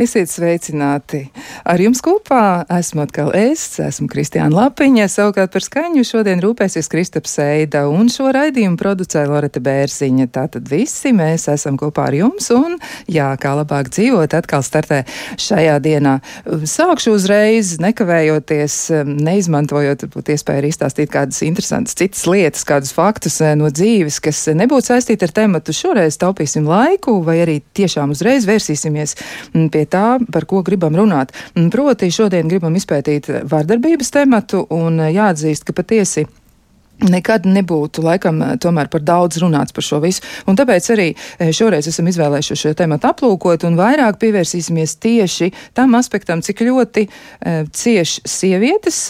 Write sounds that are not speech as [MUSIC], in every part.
Esiet sveicināti! Ar jums kopā esmu atkal es, esmu Kristiāna Lapiņa, savukārt par skaņu šodien rūpēsies Kristaps Seida, un šo raidījumu producē Loreta Bērziņa. Tātad visi mēs esam kopā ar jums, un jā, kā labāk dzīvot, atkal startē šajā dienā. Sākšu uzreiz, nekavējoties, neizmantojot, varbūt iespēju arī izstāstīt kādas interesantas citas lietas, kādus faktus eh, no dzīves, kas nebūtu saistīti ar tematu. Šoreiz taupīsim laiku, vai arī tiešām uzreiz vērsīsimies pie tā, par ko gribam runāt. Proti, šodien gribam izpētīt vardarbības tematu un jāatzīst, ka patiesi nekad nebūtu laikam tomēr par daudz runāts par šo visu. Un tāpēc arī e, šoreiz esam izvēlējuši šo tematu aplūkot un vairāk pievērsīsimies tieši tam aspektam, cik ļoti e, cieši sievietes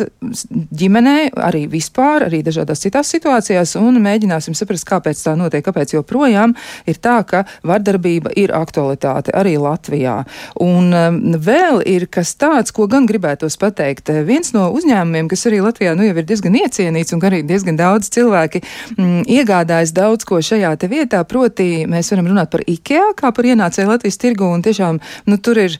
ģimenē, arī vispār, arī dažādās citās situācijās, un mēģināsim saprast, kāpēc tā notiek, kāpēc joprojām ir tā, ka vardarbība ir aktualitāte arī Latvijā. Un e, vēl ir kas tāds, ko gan gribētos pateikt. Viens no uzņēmumiem, kas arī Latvijā nu jau ir diezgan iecienīts un arī diezgan daudz cilvēki mm, iegādājas daudz ko šajā te vietā, proti mēs varam runāt par IKEA, kā par ienācēju Latvijas tirgu, un tiešām, nu, tur ir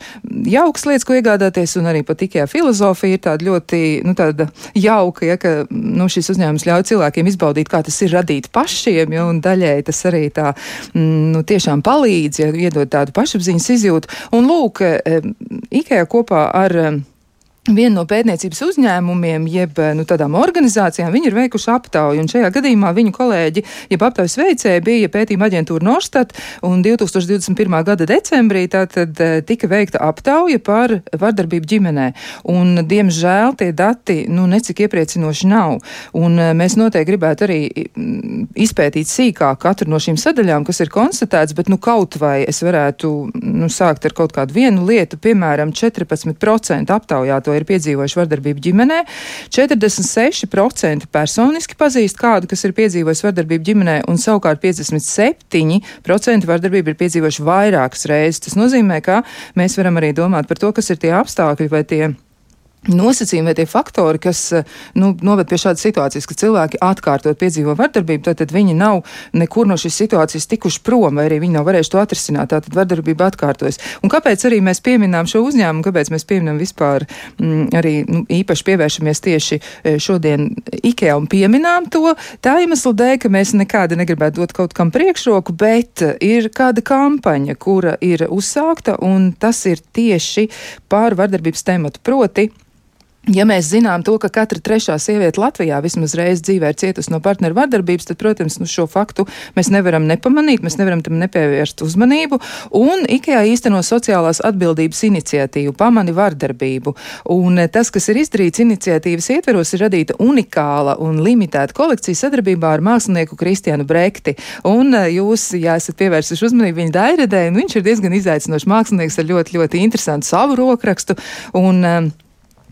jauks lietas, ko iegādāties, un arī pat IKEA filozofija ir tāda ļoti, nu, tāda jauka, ja, ka, nu, šis uzņēmums ļauj cilvēkiem izbaudīt, kā tas ir radīt pašiem, ja, un daļēji tas arī tā, mm, nu, tiešām palīdz, ja iedod tādu pašapziņas izjūtu. Un lūk, eh, IKEA kopā ar Viena no pētniecības uzņēmumiem, jeb nu, tādām organizācijām, viņi ir veikuši aptauju, un šajā gadījumā viņu kolēģi, jeb aptaujas veicēji, bija pētījuma aģentūra Norstat, un 2021. gada decembrī tātad eh, tika veikta aptauja par vardarbību ģimenē, un diemžēl tie dati, nu, necik iepriecinoši nav, un eh, mēs noteikti gribētu arī mm, izpētīt sīkāk katru no šīm sadaļām, kas ir konstatēts, bet, nu, kaut vai es varētu, nu, sākt ar kaut kādu vienu lietu, piemēram, 14% aptaujāto to ir piedzīvojuši vardarbību ģimenē. 46% personiski pazīst kādu, kas ir piedzīvojis vardarbību ģimenē, un savukārt 57% vardarbību ir piedzīvojuši vairākas reizes. Tas nozīmē, ka mēs varam arī domāt par to, kas ir tie apstākļi vai tie nosacījumi vai tie faktori, kas eh, nu, noved pie šādas situācijas, ka cilvēki atkārtot piedzīvo vardarbību, tad, viņi nav nekur no šīs situācijas tikuši prom, vai arī viņi nav varējuši to atrisināt. Tātad vardarbība atkārtojas. Un kāpēc arī mēs pieminām šo uzņēmumu, kāpēc mēs pieminām vispār mm, arī nu, īpaši pievēršamies tieši eh, šodien IKEA un pieminām to? Tā iemesla dēļ, ka mēs nekādi negribētu dot kaut kam priekšroku, bet ir kāda kampaņa, kura ir uzsākta, un tas ir tieši pār vardarbības tematu. Proti, Ja mēs zinām to, ka katra trešā sieviete Latvijā vismaz reizi dzīvē ir cietusi no partneru vardarbības, tad, protams, nu, šo faktu mēs nevaram nepamanīt, mēs nevaram tam nepievērst uzmanību. Un IKEA īsteno sociālās atbildības iniciatīvu pamani vardarbību. Un tas, kas ir izdarīts iniciatīvas ietveros, ir radīta unikāla un limitēta kolekcija sadarbībā ar mākslinieku Kristiānu Brekti. Un eh, jūs, ja esat pievērsuši uzmanību viņa dairedē, nu, viņš ir diezgan izaicinošs mākslinieks ar ļoti, ļoti interesantu savu rokrakstu. Un, um,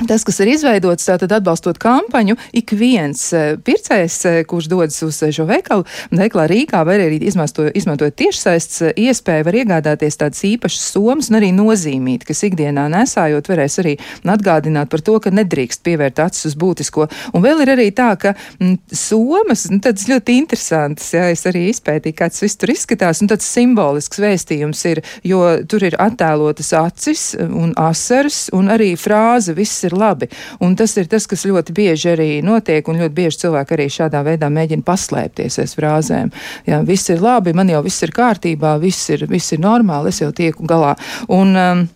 Tas, kas ir izveidots, tātad atbalstot kampaņu, ik viens eh, pircējs, eh, kurš dodas uz eh, šo veikalu, veikalā Rīgā, vai arī izmantojot izmanto tiešsaists iespēju, var iegādāties tādas īpašas somas un arī nozīmīt, kas ikdienā nesājot varēs arī atgādināt par to, ka nedrīkst pievērt acis uz būtisko. Un vēl ir arī tā, ka m, somas, nu, tāds ļoti interesants, jā, es arī izpētīju, kāds viss tur izskatās, un tāds simbolisks vēstījums ir, jo tur ir attēlotas acis un asaras un arī frāze, viss ir labi. Un tas ir tas, kas ļoti bieži arī notiek, un ļoti bieži cilvēki arī šādā veidā mēģina paslēpties aiz frāzēm. Jā, viss ir labi, man jau viss ir kārtībā, viss ir, viss ir normāli, es jau tieku galā. Un, um,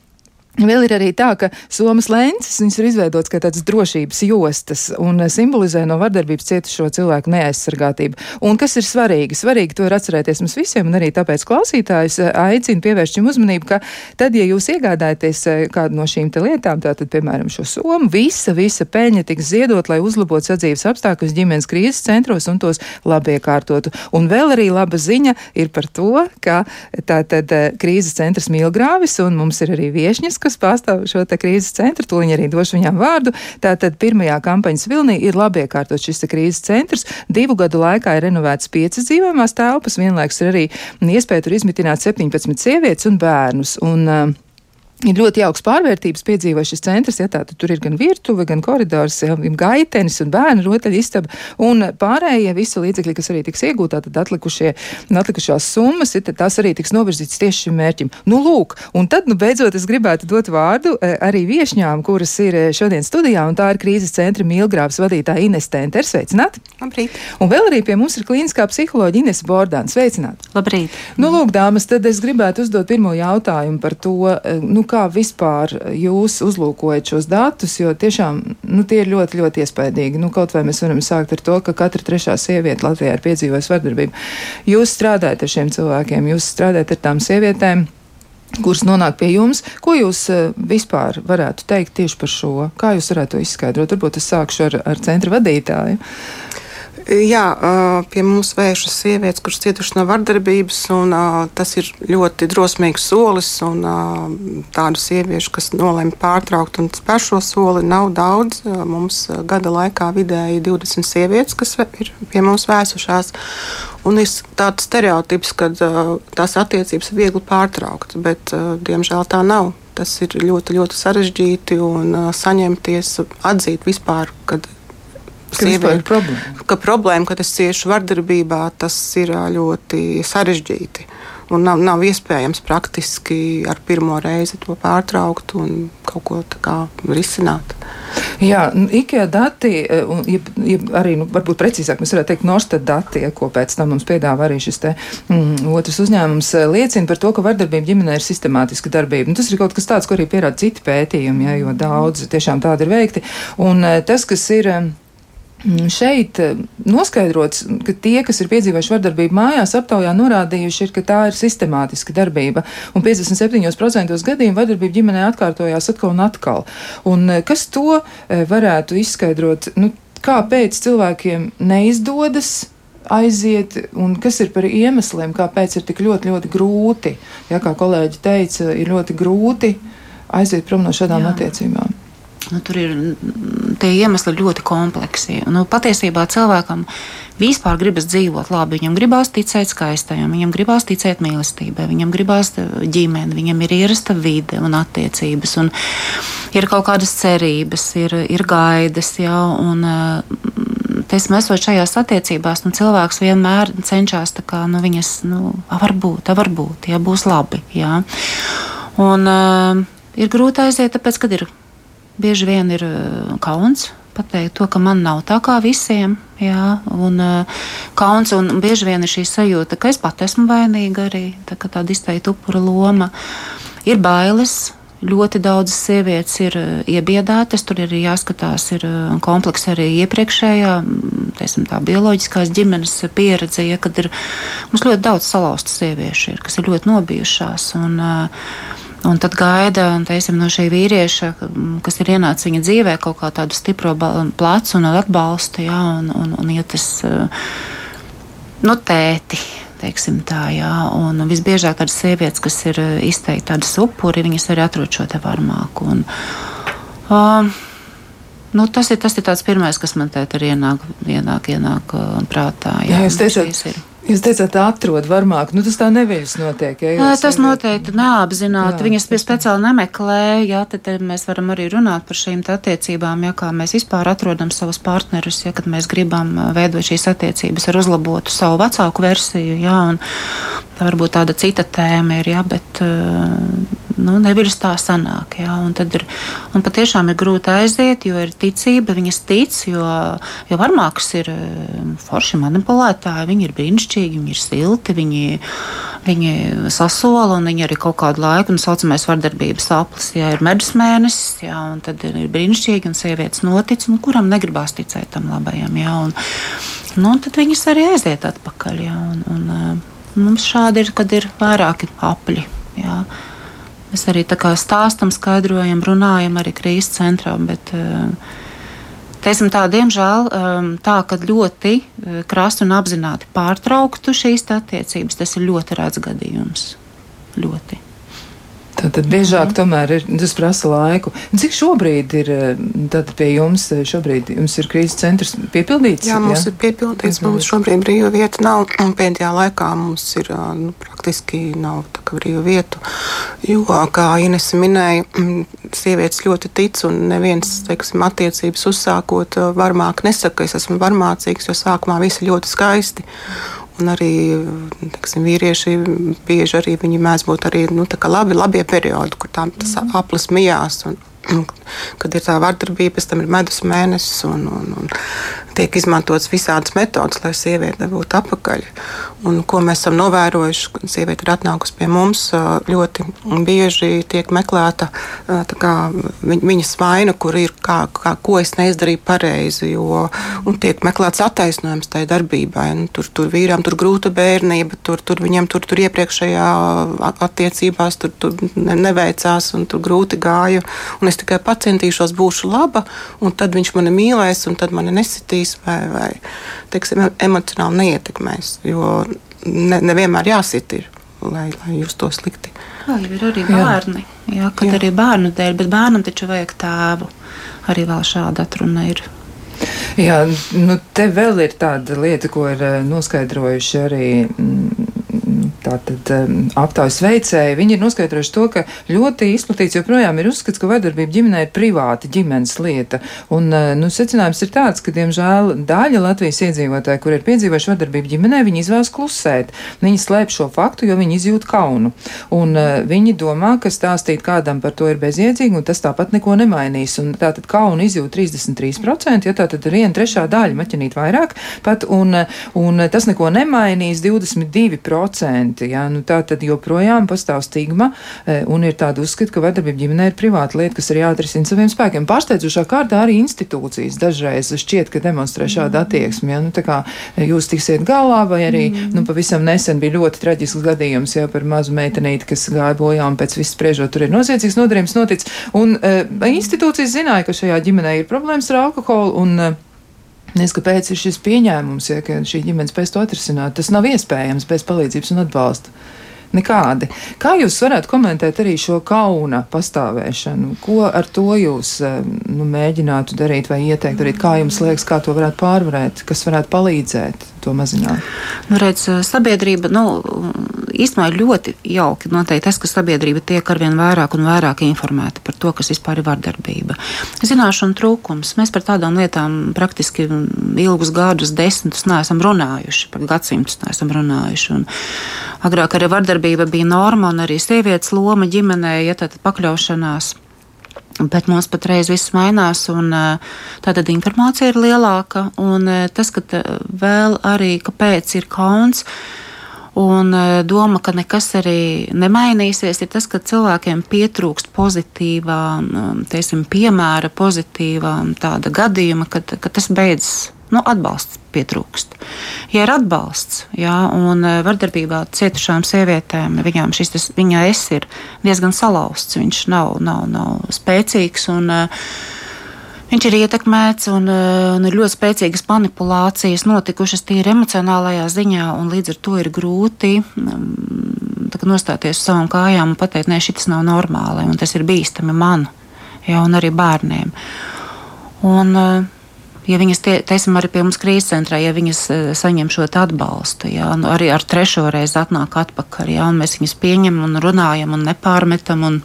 Vēl ir arī tā, ka somas lēnces ir izveidotas kā tādas drošības jostas un simbolizē no vardarbības cietušo cilvēku neaizsargātību. Un kas ir svarīgi? Svarīgi to ir atcerēties mums visiem, un arī tāpēc klausītājus eh, aicinu pievērst šim uzmanību, ka tad, ja jūs iegādājaties eh, kādu no šīm lietām, tātad, piemēram, šo somu, visa, visa peļņa tiks ziedot, lai uzlabotu sadzīves apstākļus ģimenes krīzes centros un tos labi iekārtotu. Un vēl arī laba ziņa ir par to, ka tātad eh, krīzes centrs Milgrāvis un mums ir arī viešņas, kas pārstāv šo krīzes centru, viņi arī došu viņām vārdu. Tātad pirmajā kampaņas vilnī ir labi iekārtot šis krīzes centrs. Divu gadu laikā ir renovēts piecas dzīvojamās telpas, vienlaiks ir arī iespēja tur izmitināt 17 sievietes un bērnus. Un, uh, ir ļoti jauks pārvērtības piedzīvo šis centrs. Ja, tā, tur ir gan virtuve, gan koridors, ja, gaitenis un bērnu rotaļistaba. Un pārējie visi līdzekļi, kas arī tiks iegūtā, tad atlikušie, atlikušās summas, ja, tās arī tiks novirzītas tieši šim mērķim. Nu, lūk, un tad, nu, beidzot, es gribētu dot vārdu e, arī viešņām, kuras ir e, šodien studijā, un tā ir krīzes centra Milgrāvas vadītāja Ines Tenter. Sveicināti! Labrīt! Un vēl arī pie mums ir klīniskā psiholoģija Ines Bordāna. Sveicināti! Labrīt! Nu, lūk, dāmas, tad es gribētu uzdot pirmo jautājumu par to, e, nu, kā vispār jūs uzlūkojat šos datus, jo tiešām nu, tie ir ļoti, ļoti iespaidīgi. Nu, kaut vai mēs varam sākt ar to, ka katra trešā sieviete Latvijā ir piedzīvojusi vardarbību. Jūs strādājat ar šiem cilvēkiem, jūs strādājat ar tām sievietēm kuras nonāk pie jums. Ko jūs uh, vispār varētu teikt tieši par šo? Kā jūs varētu to izskaidrot? Varbūt es sākšu ar, ar centra vadītāju. Jā, pie mums vēršas sievietes, kuras cietušas no vardarbības, un tas ir ļoti drosmīgs solis. Tādu sieviešu, kas nolēma pārtraukt un spēr šo soli, nav daudz. Mums gada laikā vidēji 20 sievietes, kas ir pie mums vērsušās. Un ir tāds stereotips, ka tās attiecības ir viegli pārtraukt, bet diemžēl tā nav. Tas ir ļoti, ļoti sarežģīti un saņemties, atzīt vispār, kad sieviete. Problēma. Ka problēma, ka es ciešu vardarbībā, tas ir ļoti sarežģīti. Un nav, nav iespējams praktiski ar pirmo reizi to pārtraukt un kaut ko tādu risināt. Jā, IKEA dati, ja, ja arī, nu, varbūt precīzāk mēs varētu teikt, Norstat dati, ko pēc tam mums piedāvā arī šis te mm, otrs uzņēmums, liecina par to, ka vardarbība ģimenē ir sistemātiska darbība. Un tas ir kaut kas tāds, ko arī pierāda citi pētījumi, ja, jo daudz tiešām tādi ir veikti. Un tas, kas ir šeit eh, noskaidrots, ka tie, kas ir piedzīvojuši vardarbību mājās, aptaujā norādījuši, ir, ka tā ir sistemātiska darbība. Un 57% gadījumu vardarbība ģimenē atkārtojās atkal un atkal. Un eh, kas to eh, varētu izskaidrot? Nu, kāpēc cilvēkiem neizdodas aiziet, un kas ir par iemesliem, kāpēc ir tik ļoti, ļoti grūti, ja kā kolēģi teica, ir ļoti grūti aiziet prom no šādām Jā. attiecībām. Nu, tur ir tie iemesli ļoti kompleksi. Nu, patiesībā cilvēkam vispār gribas dzīvot labi. Viņam gribās ticēt skaistajam, viņam gribās ticēt mīlestībai, viņam gribās ģimeni, viņam ir ierasta vide un attiecības. Un ir kaut kādas cerības, ir, ir gaidas. Jā, un, Teiksim, esot šajās attiecībās, nu, cilvēks vienmēr cenšas kā, nu, viņas, nu, varbūt, varbūt, jā, būs labi. Jā. Un, uh, ir grūti aiziet, tāpēc, kad ir bieži vien ir eh, kauns pateikt to, ka man nav tā kā visiem. Jā, un uh, kauns, un bieži vien ir šī sajūta, ka es pat esmu vainīga arī. Tā tāda izteikta upura loma. Ir bailes. Ļoti daudzas sievietes ir uh, iebiedētas, tur ir jāskatās, ir komplekss arī iepriekšējā, mm, teiksim, tā bioloģiskās ģimenes pieredze, ja, kad ir mums ļoti daudz salauztas sieviešu, ir, kas ir ļoti nobijušās. Un, uh, Un tad gaida teiksim, no šī vīrieša, kas ir ienācis viņa dzīvē, kaut kā tādu stipro plecu un atbalstu. Jā, un, un, un ja tas nu, tēti. Tā, jā, un visbiežāk tādas sievietes, kas ir izteikti tādas upuri, viņas arī atrod šo te varmāku. Un, uh, Nu, tas ir tas ir pirmais, kas man te ir ienāk, ienāk, ienāk prātā. Jā, jā jūs teicāt, Jūs teicāt, atrod varmāk, nu tas tā neviļas notiek. Ja, tas noteikti neapzināti. Viņas pie speciāli nemeklē, jā, tad mēs varam arī runāt par šīm attiecībām, ja kā mēs vispār atrodam savus partnerus, ja kad mēs gribam veidot šīs attiecības ar uzlabotu savu vecāku versiju, jā, un tā varbūt tāda cita tēma ir, jā, bet nu, neviļas tā sanāk, jā, un tad ir, un patiešām ir grūti aiziet, jo ir ticība, viņas tic, jo, jo varmāks ir forši manipulētāji, viņi ir brīnišķīgi viņi ir silti, viņi, viņi sasola un viņi arī kaut kādu laiku, un tā saucamais vardarbības aplis, ja ir medus mēnesis, jā, un tad ir brīnišķīgi, un sievietes notic, un kuram negribās ticēt tam labajam, jā, un, nu, un tad viņas arī aiziet atpakaļ, jā, un, un mums šādi ir, kad ir vairāki apļi, jā. Mēs arī tā kā stāstam, skaidrojam, runājam arī krīzes centrā, bet uh, Teiksim tā, diemžēl um, tā, ka ļoti uh, krasi un apzināti pārtrauktu šīs attiecības, tas ir ļoti rēts gadījums. Ļoti. Tātad biežāk mm -hmm. tomēr ir, tas prasa laiku. Cik šobrīd ir tātad pie jums, šobrīd jums ir krīzes centrs piepildīts? Jā, mums jā? ir piepildīts, mm -hmm. mums šobrīd brīva vieta nav, un pēdējā laikā mums ir, nu, praktiski nav tā kā brīva vietu, jo, kā Inese minēja, sievietes ļoti tic, un neviens, teiksim, attiecības uzsākot varmāk nesaka, ka es esmu varmācīgs, jo sākumā viss ir ļoti skaisti. Un arī teksim, vīrieši bieži arī mēdz būt arī, nu, labi, labie periodi, kur tā, tas mm. aplis mijās. Un, kad ir tā vardarbība, pēc tam ir medus mēnesis un, un, un tiek izmantotas visādas metodas, lai sieviete nebūtu apakaļ. Un, ko mēs esam novērojuši, kad sieviete ir atnākusi pie mums, ļoti bieži tiek meklēta kā, viņas vaina, kur ir, kā, kā, ko es neizdarīju pareizi, jo tiek meklēts attaisnojums tai darbībai. Nu, tur, tur vīram tur grūta bērnība, tur, tur viņam tur, tur iepriekšējā attiecībās tur, tur neveicās un tur grūti gāja. Un es tikai pacentīšos, būšu laba, un tad viņš mani mīlēs, un tad mani nesitīs vai, vai teiksim, emocionāli neietekmēs. Jo ne, nevienmēr jāsit ir, lai, lai jūs to slikti. Jā, ir arī bērni. Jā, jā kad jā. arī bērnu dēļ, bet bērnam taču vajag tēvu. Arī vēl šāda atruna ir. Jā, nu te vēl ir tāda lieta, ko ir eh, noskaidrojuši arī mm, tātad aptaujas veicēji, viņi ir noskaidrojuši to, ka ļoti izplatīts joprojām ir uzskats, ka vardarbība ģimenē ir privāta ģimenes lieta. Un, uh, nu, secinājums ir tāds, ka, diemžēl, daļa Latvijas iedzīvotāji, kur ir piedzīvojuši vardarbību ģimenē, viņi izvēlas klusēt. Viņi slēp šo faktu, jo viņi izjūt kaunu. Un uh, viņi domā, ka stāstīt kādam par to ir bezjēdzīgi, un tas tāpat neko nemainīs. Un tātad kaunu izjūt 33%, ja tātad ir viena trešā daļa, maķinīt vairāk, pat, un, uh, un tas neko nemainīs 22%. Jā, nu tā tad joprojām pastāv stigma e, un ir tāda uzskata, ka vardarbība ģimenē ir privāta lieta, kas ir jāatrisina saviem spēkiem. Pārsteidzošā kārtā arī institūcijas dažreiz šķiet, ka demonstrē šādu mm. attieksmi. Ja? Nu, tā kā jūs tiksiet galā, vai arī mm. nu, pavisam nesen bija ļoti traģisks gadījums jau par mazu meitenīti, kas gāja bojā un pēc viss spriežot, tur ir noziedzīgs nodarījums noticis. Un uh, institūcijas zināja, ka šajā ģimenē ir problēmas ar alkoholu. Un, uh, Nezinu, kāpēc ir šis pieņēmums, ja, ka šī ģimene spēs to atrisināt. Tas nav iespējams bez palīdzības un atbalsta. Nekādi. Kā jūs varētu komentēt arī šo kauna pastāvēšanu? Ko ar to jūs eh, nu, mēģinātu darīt vai ieteikt darīt? Kā jums liekas, kā to varētu pārvarēt, kas varētu palīdzēt to mazināt? Nu, redz, sabiedrība, nu, īstenībā ļoti jauki noteikti tas, ka sabiedrība tiek arvien vairāk un vairāk informēta par to, kas vispār ir vardarbība. Zināšanu trūkums. Mēs par tādām lietām praktiski ilgus gadus, desmitus neesam runājuši, par gadsimtus neesam runājuši. Un agrāk arī vardarbība bija norma un arī sievietes loma ģimenē, ja tāda pakļaušanās. Bet mums patreiz viss mainās, un tātad informācija ir lielāka. Un tas, ka vēl arī kāpēc ir kauns, Un doma, ka nekas arī nemainīsies, ir tas, ka cilvēkiem pietrūkst pozitīvā, teiksim, piemēra, pozitīvā tāda gadījuma, kad, kad tas beidzas. Nu, atbalsts pietrūkst. Ja ir atbalsts, jā, un e, vardarbībā cietušām sievietēm, viņām šis tas, viņa es ir diezgan salauzts, viņš nav, nav, nav spēcīgs. Un, uh, Viņš ir ietekmēts un, eh, un ir ļoti spēcīgas manipulācijas notikušas tīri emocionālajā ziņā, un līdz ar to ir grūti mm, nostāties uz savām kājām un pateikt, nē, šis nav normāli, un tas ir bīstami man, ja, un arī bērniem. Un, eh, ja viņas, tie, teiksim, arī pie mums krīzes centrā, ja viņas eh, saņem šo atbalstu, ja, arī ar trešo reizi atnāk atpakaļ, ja, un mēs viņus pieņemam un runājam un nepārmetam. Un,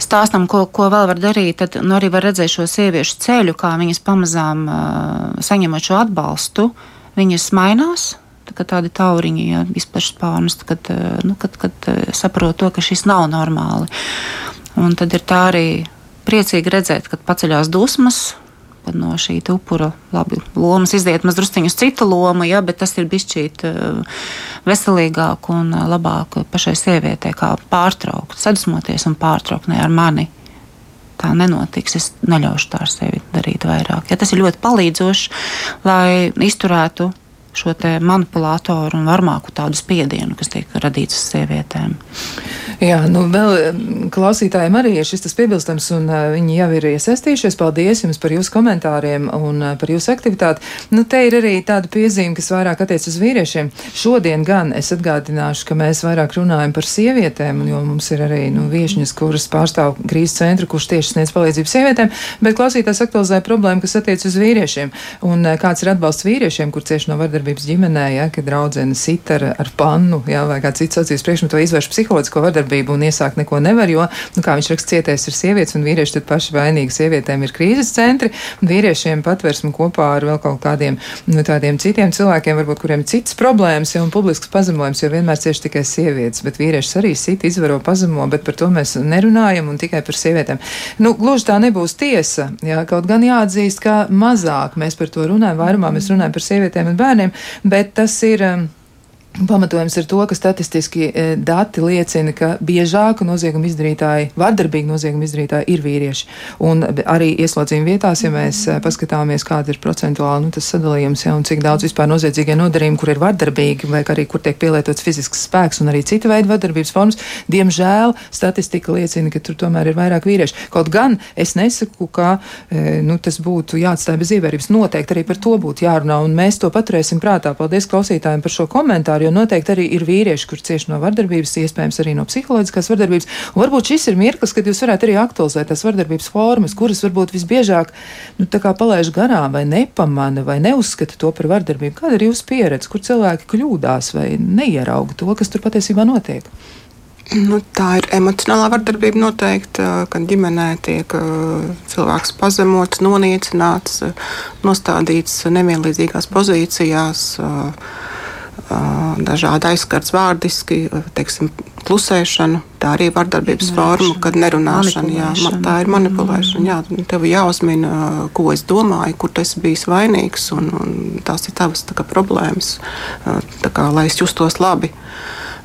stāstam, ko, ko vēl var darīt, tad nu, arī var redzēt šo sieviešu ceļu, kā viņas pamazām uh, saņemot šo atbalstu, viņas mainās. Tā tādi tauriņi, ja izplešas pārnus, kad, nu, kad, kad saprot to, ka šis nav normāli. Un tad ir tā arī priecīgi redzēt, kad paceļās dusmas, kad no šī upura labi, lomas iziet mazliet uz citu lomu, ja, bet tas ir bijis uh, veselīgāk un uh, labāk pašai sievietei, kā pārtraukt, sadusmoties un pārtraukt ne ar mani. Tā nenotiks. Es neļaušu tā ar sevi darīt vairāk. Ja, tas ir ļoti palīdzoši, lai izturētu šo manipulātoru un varmāku tādu spiedienu, kas tiek radīts uz sievietēm. Jā, nu vēl klausītājiem arī ir šis piebilstams, un uh, viņi jau ir iesaistījušies. Paldies jums par jūsu komentāriem un uh, par jūsu aktivitāti. Nu, te ir arī tāda piezīme, kas vairāk attiec uz vīriešiem. Šodien gan es atgādināšu, ka mēs vairāk runājam par sievietēm, jo mums ir arī nu, viešņas, kuras pārstāv krīzes centru, kurš tieši sniedz palīdzību sievietēm, bet klausītājs aktualizēja problēmu, kas attiec uz vīriešiem. Un uh, kāds ir atbalsts vīriešiem, kur cieši no vardarbības ģimenē, ja, kad draudzene sit ar, ar pannu, ja, vai kāds cits sociāls priekšmetu izvērš psiholoģisko vardarbību un iesāk neko nevar, jo, nu, kā viņš raksta, cietais ir sievietes un vīrieši tad paši vainīgi. Sievietēm ir krīzes centri, vīriešiem patversmi kopā ar vēl kaut kādiem nu, tādiem citiem cilvēkiem, varbūt kuriem ir citas problēmas, ja un publisks pazemojums, jo vienmēr cieši tikai sievietes, bet vīrieši arī sit izvaro pazemo, bet par to mēs nerunājam un tikai par sievietēm. Nu, gluži tā nebūs tiesa, jā, kaut gan jāatzīst, ka mazāk mēs par to runājam, vairumā mēs runājam par sievietēm un bērniem, bet tas ir. Um, Pamatojums ir to, ka statistiski e, dati liecina, ka biežāk noziegumu izdarītāji, vardarbīgi noziegumu izdarītāji ir vīrieši. Un arī ieslodzījuma vietās, ja mēs e, paskatāmies, kāda ir procentuāli nu, sadalījums, ja, un cik daudz vispār noziedzīgie nodarījumi, kur ir vardarbīgi, vai arī kur tiek pielietots fizisks spēks un arī cita veida vardarbības formas, diemžēl statistika liecina, ka tur tomēr ir vairāk vīrieši. Kaut gan es nesaku, ka e, nu, tas būtu jāatstāj bez ievērības. Noteikti arī par to būtu jārunā, un mēs to paturēsim prātā. Paldies klausītājiem par šo komentāru jo noteikti arī ir vīrieši, kur cieši no vardarbības, iespējams arī no psiholoģiskās vardarbības. Un varbūt šis ir mirklis, kad jūs varētu arī aktualizēt tās vardarbības formas, kuras varbūt visbiežāk nu, palaiž garām vai nepamana vai neuzskata to par vardarbību. Kāda ir jūsu pieredze, kur cilvēki kļūdās vai neierauga to, kas tur patiesībā notiek? Nu, tā ir emocionālā vardarbība noteikti, kad ģimenē tiek cilvēks pazemots, noniecināts, nostādīts nevienlīdzīgās pozīcijās dažādi aizskarts vārdiski, teiksim, klusēšana. Tā arī ir vardarbības forma, kad nerunāšana. Jā, tā ir manipulēšana. Jā, tev jāuzmina, ko es domāju, kur esi bijis vainīgs, un, un tās ir tavas tā kā, problēmas, tā kā, lai es justos labi.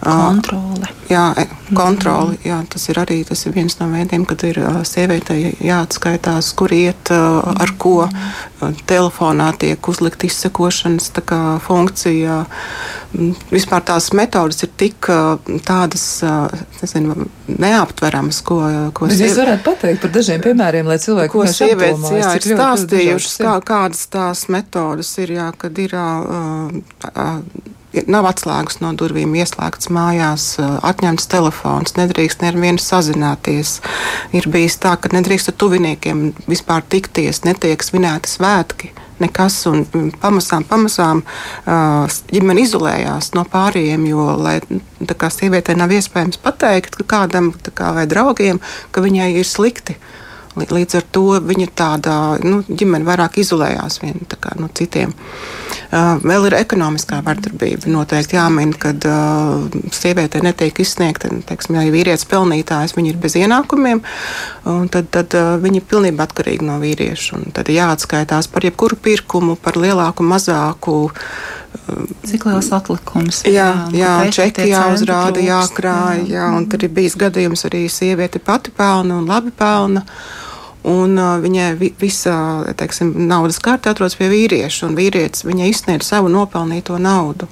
Kontrole. Jā, e, kontrole. Jā, tas ir arī tas ir viens no veidiem, kad ir sievietei jāatskaitās, kur iet, ar ko. Telefonā tiek uzlikt izsekošanas kā, funkcija. Vispār tās metodas ir tik tādas nezinu, neaptveramas, ko, ko Bet jūs varētu pateikt par dažiem piemēriem, lai cilvēki ko sievietes jā, ir stāstījušas, kā, kādas tās metodas ir, jā, kad ir. Uh, uh, nav atslēgas no durvīm, ieslēgts mājās, atņemts telefons, nedrīkst nevienu sazināties. Ir bijis tā, ka nedrīkst ar tuviniekiem vispār tikties, netiek svinēti svētki. Nekas, un pamazām, pamazām ģimene izolējās no pārējiem, jo, lai kā, sievietei nav iespējams pateikt kādam kā, vai draugiem, ka viņai ir slikti. Līdz ar to viņa tāda nu, ģimene vairāk izolējās viena no citiem. Vēl ir ekonomiskā vardarbība. Noteikti jāmin, ka uh, sievietei netiek izsniegta, teiksim, ja ir vīrietis pelnītājs, viņi ir bez ienākumiem, tad, tad viņi ir pilnībā atkarīgi no vīrieša. Tad jāatskaitās par jebkuru pirkumu, par lielāku, mazāku. Cik liels atlikums? Jā, jā, jā čeki jāuzrāda, jākrāj, jā, un tad ir bijis gadījums arī sieviete pati pelna un labi pelna. Un uh, viņai vi, visa teiksim, naudas kārta atrodas pie vīrieša, un vīrietis viņai izsniedz savu nopelnīto naudu.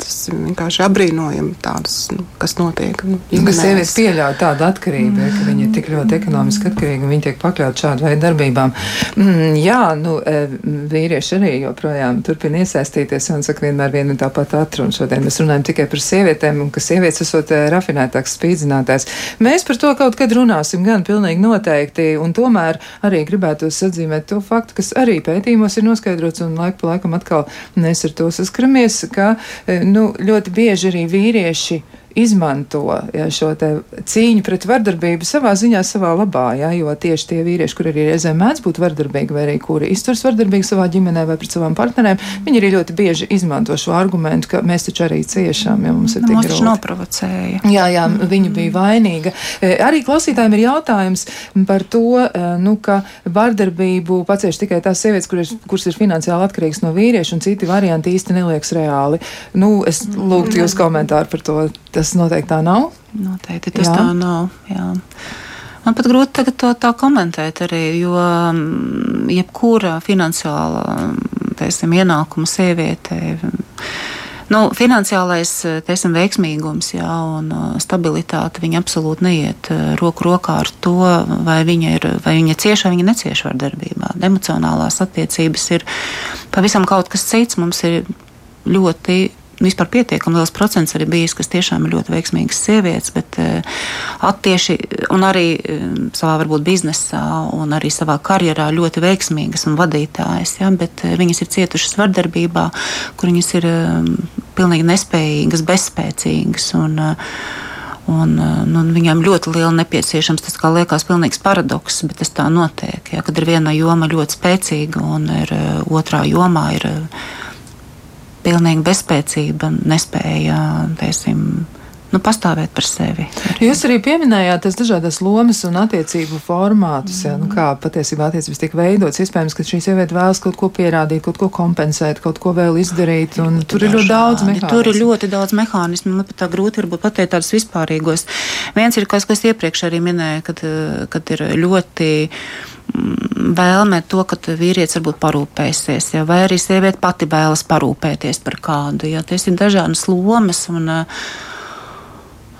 Tas vienkārši apbrīnojami, tādas, nu, kas notiek. Nu, ka sievietes pieļauj tādu atkarību, mm. ka viņa ir tik ļoti ekonomiski atkarīga un viņa tiek pakļaut šādu veidu darbībām. Mm, jā, nu, e, vīrieši arī joprojām turpina iesaistīties un saka vienmēr vienu un tāpat atrunu. Šodien mēs runājam tikai par sievietēm un ka sievietes esot e, rafinētāks spīdzinātājs. Mēs par to kaut kad runāsim gan pilnīgi noteikti un tomēr arī gribētu atzīmēt to faktu, kas arī pētījumos ir noskaidrots un laiku pa laikam atkal mēs ar to saskaramies, ka nu, ļoti bieži arī vīrieši izmanto ja, šo cīņu pret vardarbību savā ziņā, savā labā. Ja, jo tieši tie vīrieši, kur arī reizēm mēdz būt vardarbīgi, vai arī kuri izturas vardarbīgi savā ģimenē vai pret savām partnerēm, viņi arī ļoti bieži izmanto šo argumentu, ka mēs taču arī ciešam, ja mums ir tik grūti. noprovocēja. Jā, jā, mm. viņa bija vainīga. E, arī klausītājiem ir jautājums par to, e, nu, ka vardarbību pacieš tikai tās sievietes, kuras, kuras ir finansiāli atkarīgas no vīrieša, un citi varianti īsti neliekas reāli. Nu, es lūgtu jūs komentāru par to. Tas noteikti tā nav. Noteikti tas jā. tā nav. Jā. Man pat grūti tagad to tā komentēt arī, jo mm, jebkura finansiāla teiksim, ienākuma sieviete Nu, finansiālais teiksim, veiksmīgums jā, un stabilitāte viņa absolūti neiet roku rokā ar to, vai viņa ir vai viņa cieši vai viņa necieš vardarbībā. Emocionālās attiecības ir pavisam kaut kas cits. Mums ir ļoti vispār pietiekami liels procents arī bijis, kas tiešām ir ļoti veiksmīgas sievietes, bet uh, attieši un arī uh, savā varbūt biznesā un arī savā karjerā ļoti veiksmīgas un vadītājas, ja, bet uh, viņas ir cietušas vardarbībā, kur viņas ir pilnīgi nespējīgas, bezspēcīgas. Un, Un, nu, viņam ļoti liela nepieciešams, tas kā liekas, pilnīgs paradoks, bet tas tā notiek. Ja, kad ir viena joma ļoti spēcīga un ir, otrā jomā ir pilnīga bezspēcība, nespēja, teiksim, nu, pastāvēt par sevi. Arī. Jūs arī pieminējāt tās dažādas lomas un attiecību formātus, mm. ja, nu, kā patiesībā attiecības tiek veidotas. Iespējams, ka šī sieviete vēlas kaut ko pierādīt, kaut ko kompensēt, kaut ko vēl izdarīt, un tur ir ļoti daudz mehānismu. Tur ir ļoti daudz mehānismu, man pat tā grūti pateikt tādus vispārīgos. Viens ir, kas, kas iepriekš arī minēja, kad, kad ir ļoti mm, vēlme to, ka vīrietis varbūt parūpēsies, ja, vai arī sieviete pati vēlas parūpēties par kādu. Ja, tas ir dažādas lomas. Un, uh,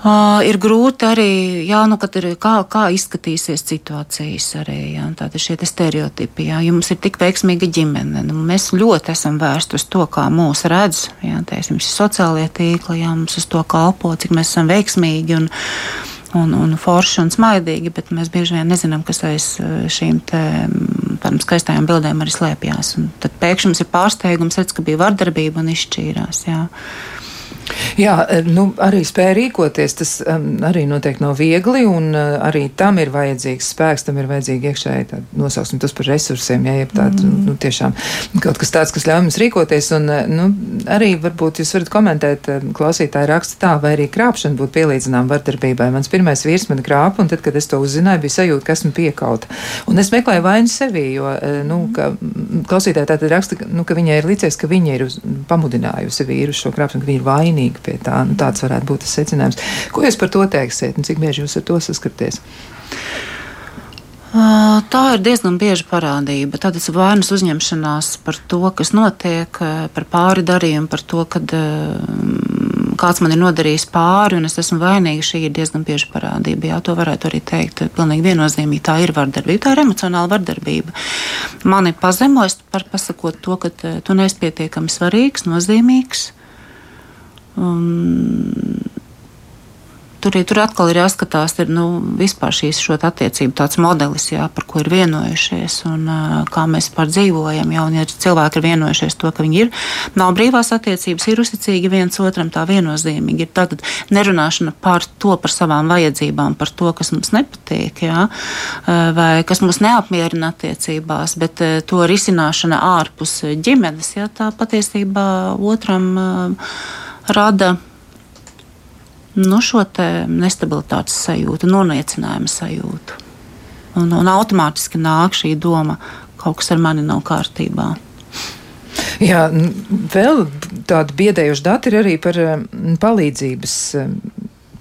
Uh, ir grūti arī, jā, nu, ir, kā, kā izskatīsies situācijas arī. Jā, tātad šie stereotipi, jā, ja mums ir tik veiksmīga ģimene, nu, mēs ļoti esam vērsti uz to, kā mūs redz, jā, tiesim, sociālie tīkli, jā, mums uz to kalpo, cik mēs esam veiksmīgi un, un, un forši un smaidīgi, bet mēs bieži vien nezinām, kas aiz šīm te, tādām skaistajām bildēm arī slēpjas. Tad pēkšņi mums ir pārsteigums, redz, ka bija vardarbība un izšķīrās. Jā. Jā, eh, nu, arī spēja rīkoties, tas um, arī noteikti nav viegli, un uh, arī tam ir vajadzīgs spēks, tam ir vajadzīgi iekšēji nosauksim tos par resursiem, ja jeb tādi, mm. nu, tiešām kaut kas tāds, kas ļauj mums rīkoties, un, uh, nu, arī varbūt jūs varat komentēt, uh, klausītāji raksta tā, vai arī krāpšana būtu pielīdzinām vardarbībai. Mans pirmais vīrs mani krāpa, un tad, kad es to uzzināju, bija sajūta, ka esmu piekauta. Un es meklēju vainu sevī, jo, uh, nu, ka klausītāji tātad raksta, nu, ka viņai ir licies, ka viņa ir uz, pamudinājusi vīru šo krāpšanu, ka viņa ir vainīga pie tā. Nu, tāds varētu būt tas secinājums. Ko jūs par to teiksiet un cik bieži jūs ar to saskaties? Tā ir diezgan bieža parādība. Tad ir vainas uzņemšanās par to, kas notiek, par pāri darījumu, par to, kad kāds man ir nodarījis pāri un es esmu vainīga. Šī ir diezgan bieža parādība. Jā, to varētu arī teikt pilnīgi viennozīmīgi. Tā ir vardarbība, tā ir emocionāla vardarbība. Mani pazemojas par pasakot to, ka tu neesi pietiekami svarīgs, nozīmīgs Um, tur, tur atkal ir jāskatās, ir nu, vispār šīs attiecību tāds modelis, jā, par ko ir vienojušies un uh, kā mēs par dzīvojam. Jā, un, ja cilvēki ir vienojušies to, ka viņi ir, nav brīvās attiecības, ir uzticīgi viens otram, tā viennozīmīgi ir tātad nerunāšana par to, par savām vajadzībām, par to, kas mums nepatīk, jā, vai kas mūs neapmierina attiecībās, bet uh, to risināšana ārpus ģimenes, jā, tā patiesībā otram. Uh, rada nu, šo nestabilitātes sajūtu, noniecinājuma sajūtu. Un, un automātiski nāk šī doma, ka kaut kas ar mani nav kārtībā. Jā, vēl tādi biedējoši dati ir arī par palīdzības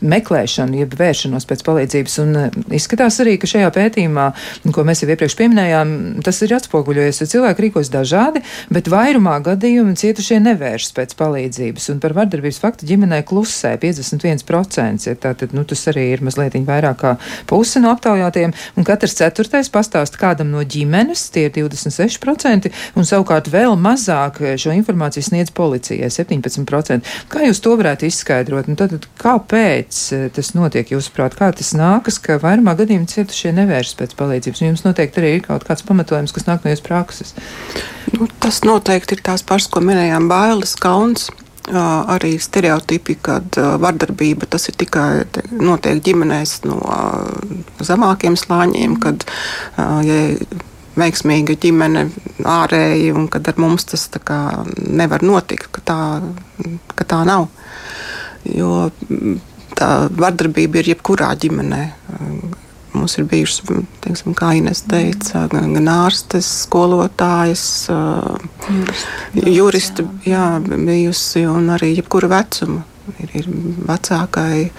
meklēšanu, jeb vēršanos pēc palīdzības. Un eh, izskatās arī, ka šajā pētījumā, ko mēs jau iepriekš pieminējām, tas ir atspoguļojies, jo cilvēki rīkos dažādi, bet vairumā gadījumu cietušie nevēršas pēc palīdzības. Un par vardarbības faktu ģimenē klusē 51%. Ja tātad, nu, tas arī ir mazliet vairāk kā puse no aptaujātiem, un katrs ceturtais pastāst kādam no ģimenes, tie ir 26%, un savukārt vēl mazāk šo informāciju sniedz policijai 17%. Kā jūs to varētu izskaidrot? Nu, tad, kāpēc? Kāpēc eh, tas notiek, jūsuprāt, kā tas nākas, ka vairumā gadījumā cietušie nevēršas pēc palīdzības? Jums noteikti arī ir kaut kāds pamatojums, kas nāk no jūsu prakses. Nu, tas noteikti ir tās pašas, ko minējām, bailes, kauns. Uh, arī stereotipi, ka uh, vardarbība tas ir tikai te, notiek ģimenēs no uh, zemākiem slāņiem, kad ja veiksmīga ģimene ārēji un kad ar mums tas kā, nevar notikt, ka tā, ka tā nav. Jo tā vardarbība ir jebkurā ģimenē. Mums ir bijušas, teiksim, kā Ines teica, gan ārstes, skolotājas, juristi, jā, bijusi un arī jebkura vecuma. Ir, ir vecākai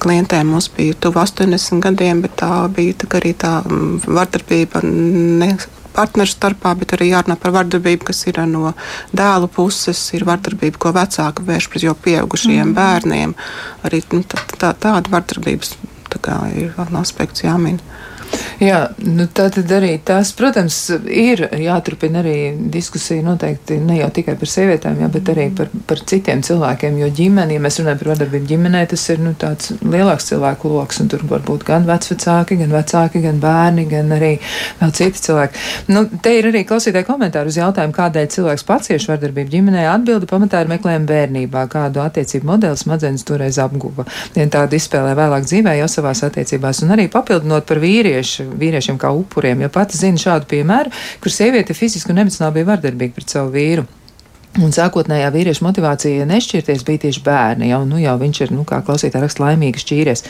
klientē mums bija tuvu 80 gadiem, bet tā bija tā arī tā vardarbība ne, partneru starpā, bet arī jārunā par vardarbību, kas ir no dēlu puses, ir vardarbība, ko vecāki vērš pret jau pieaugušajiem mm. bērniem. Arī nu, tā, tā, tāda vardarbības tā ir aspekts jāmin. Jā, nu tā tad arī tas, protams, ir jāturpina arī diskusija noteikti ne jau tikai par sievietēm, jā, bet arī par, par citiem cilvēkiem, jo ģimene, ja mēs runājam par vardarbību ģimenē, tas ir nu, tāds lielāks cilvēku lokus, un tur var būt gan vecvecāki, gan vecāki, gan bērni, gan arī vēl citi cilvēki. Nu, te ir arī klausītāji komentāri uz jautājumu, kādēļ cilvēks pats cieši vardarbību ģimenē. Atbildi pamatā ir meklējuma bērnībā, kādu attiecību modeli smadzenes toreiz apguva. Vien tādu izspēlē vēlāk dzīvē jau savās attiecībās, un arī papildinot par vīriešu vīriešiem kā upuriem, jo pati zinu šādu piemēru, kur sieviete fiziski un emocionāli bija vardarbīga pret savu vīru. Un sākotnējā vīrieša motivācija nešķirties bija tieši bērni. Jau, nu, jau viņš ir, nu, kā klausītājs raksta, laimīgi šķīries.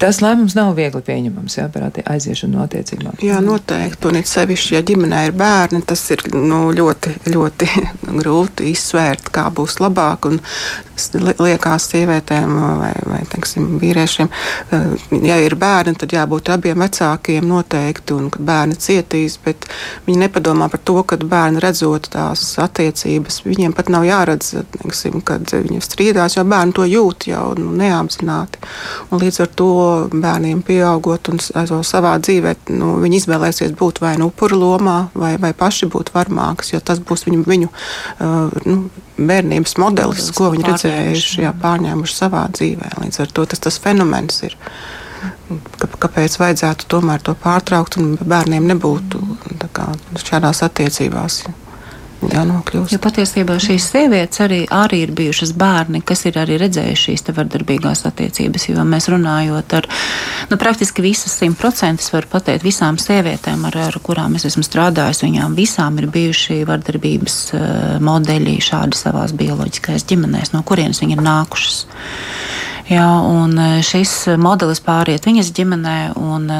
Tas lēmums nav viegli pieņemams jā, par aiziešanu no attiecībām. Jā, noteikti. Un it sevišķi, ja ģimenē ir bērni, tas ir nu, ļoti, ļoti [LAUGHS] grūti izsvērt, kā būs labāk. Un liekas sievietēm vai, vai teiksim, vīriešiem, ja ir bērni, tad jābūt abiem vecākiem noteikti, un kad bērni cietīs, bet viņi nepadomā par to, ka bērni redzot tās attiecības, viņiem pat nav jāredz, teiksim, kad viņi strīdās, jo bērni to jūt jau nu, neapzināti. Un līdz ar to bērniem pieaugot un savā dzīvē, nu, viņi izvēlēsies būt vai nu upuru lomā, vai, vai paši būt varmākas, jo tas būs viņu, viņu uh, nu, bērnības modelis, ko viņi redzējuši, jā, pārņēmuši savā dzīvē. Līdz ar to tas, tas fenomens ir. Kāpēc vajadzētu tomēr to pārtraukt un bērniem nebūtu kā, šādās attiecībās? Jānokļūst. Jo patiesībā šīs sievietes arī, arī ir bijušas bērni, kas ir arī redzējuši šīs vardarbīgās attiecības. Jo mēs runājot ar nu, praktiski visas simt procentus, var pateikt, visām sievietēm, ar, ar kurām es esmu strādājis, viņām visām ir bijuši vardarbības uh, modeļi šādi savās bioloģiskajās ģimenēs, no kurienes viņi ir nākušas. Jā, un e, šis modelis pāriet viņas ģimenē, un e,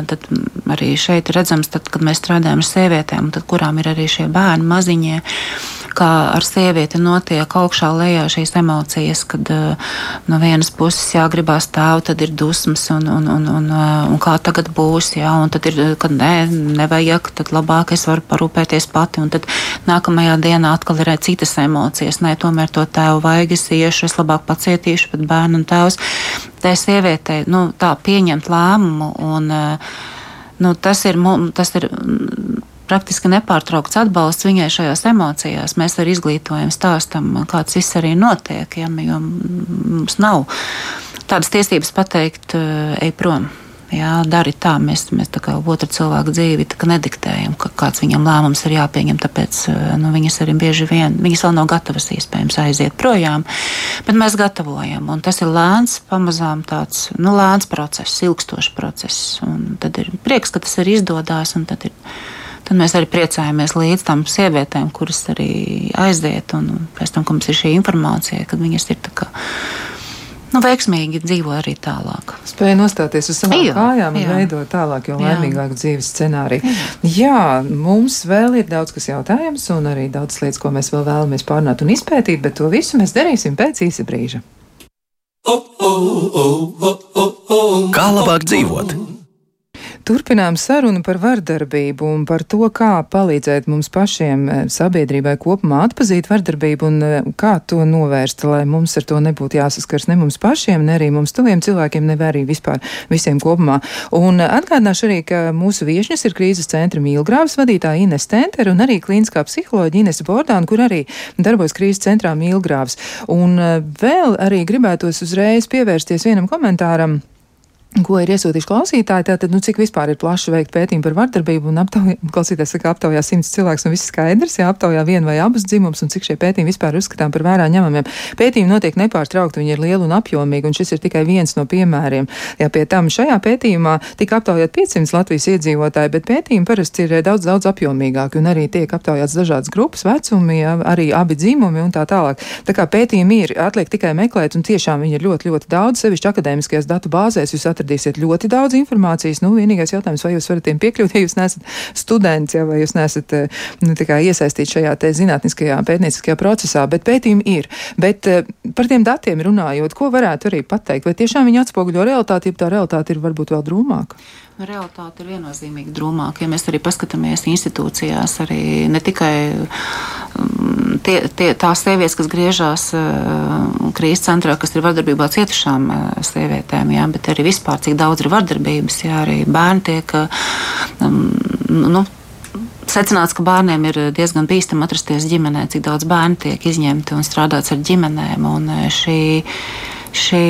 arī šeit redzams, tad, kad mēs strādājam ar sievietēm, tad, kurām ir arī šie bērni maziņie kā ar sievieti notiek augšā lejā šīs emocijas, kad uh, no vienas puses jāgribās tēvu, tad ir dusmas un, un, un, un, un kā tagad būs, jā, un tad ir, kad nē, nevajag, tad labāk es varu parūpēties pati, un tad nākamajā dienā atkal ir citas emocijas, nē, tomēr to tēvu vajag, es iešu, es labāk pacietīšu, bet bērnu un tēvs, tai sievietei, nu, tā pieņemt lēmumu un, uh, nu, tas ir, tas ir praktiski nepārtraukts atbalsts viņai šajās emocijās. Mēs ar izglītojumu stāstam, kāds viss arī notiek, ja, jo mums nav tādas tiesības pateikt, ej prom. Jā, dari tā, mēs, mēs tā kā otru cilvēku dzīvi nediktējam, ka kāds viņam lēmums ir jāpieņem, tāpēc nu, viņas arī bieži vien, viņas vēl nav gatavas iespējams aiziet projām, bet mēs gatavojam, un tas ir lēns, pamazām tāds, nu, lēns process, ilgstošs process, un tad ir prieks, ka tas ir izdodās, un tad ir tad mēs arī priecājamies līdz tam sievietēm, kuras arī aiziet, un pēc tam, kad mums ir šī informācija, kad viņas ir tā kā. Nu, veiksmīgi dzīvo arī tālāk. Spēja nostāties uz savām jā, kājām un jā. veidot tālāk, jau laimīgāku dzīves scenāriju. Jā. jā, mums vēl ir daudz kas jautājums un arī daudz lietas, ko mēs vēl vēlamies pārnāt un izpētīt, bet to visu mēs darīsim pēc īsa brīža. Kā labāk dzīvot? Turpinām sarunu par vardarbību un par to, kā palīdzēt mums pašiem eh, sabiedrībai kopumā atpazīt vardarbību un eh, kā to novērst, lai mums ar to nebūtu jāsaskars ne mums pašiem, ne arī mums tuviem cilvēkiem, ne arī vispār visiem kopumā. Un atgādināšu arī, ka mūsu viešņas ir krīzes centra Mīlgrāvas vadītāja Ines Tenter un arī klīniskā psiholoģija Ines Bordāna, kur arī darbojas krīzes centrā Mīlgrāvas. Un eh, vēl arī gribētos uzreiz pievērsties vienam komentāram Ko ir iesūtījuši klausītāji? Tātad, nu, cik vispār ir plaši veikt pētījumi par vardarbību un aptaujā, [LAUGHS] klausītājs saka, aptaujā simts cilvēks un viss skaidrs, jā, aptaujā vienu vai abus dzimumus un cik šie pētījumi vispār uzskatām par vērā ņemamiem. Pētījumi notiek nepārtraukti, viņi ir lieli un apjomīgi, un šis ir tikai viens no piemēriem. Jā, pie tam šajā pētījumā tika aptaujāt 500 Latvijas iedzīvotāji, bet pētījumi parasti ir daudz, daudz apjomīgāki un arī tiek aptaujāts dažādas grupas, vecumi, jā, arī abi dzimumi un tā tālāk. Tā kā pētījumi ir, atliek tikai meklēt, un tiešām viņi ir ļoti, ļoti daudz, sevišķi akadēmiskajās datu bāzēs. Atradīsiet ļoti daudz informācijas. Nu, vienīgais jautājums, vai jūs varat tiem piekļūt, ja jūs neesat students, ja, vai jūs neesat nu, iesaistīti šajā zinātniskajā pētnieciskajā procesā, bet pētījumi ir. Bet par tiem datiem runājot, ko varētu arī pateikt? Vai tiešām viņi atspoguļo realitāti, ja tā realitāte ir varbūt vēl drūmāka? Nu, realitāte ir viennozīmīgi drūmāka. Ja mēs arī paskatāmies institūcijās, arī ne tikai um, tie, tie, tās sievietes, kas griežās uh, krīzes centrā, kas ir vardarbībā cietušām uh, sievietēm, jā, bet arī vispār, cik daudz ir vardarbības, jā, arī bērni tiek. Um, nu, secināts, ka bērniem ir diezgan bīstami atrasties ģimenē, cik daudz bērnu tiek izņemti un strādāts ar ģimenēm. Un šī, šī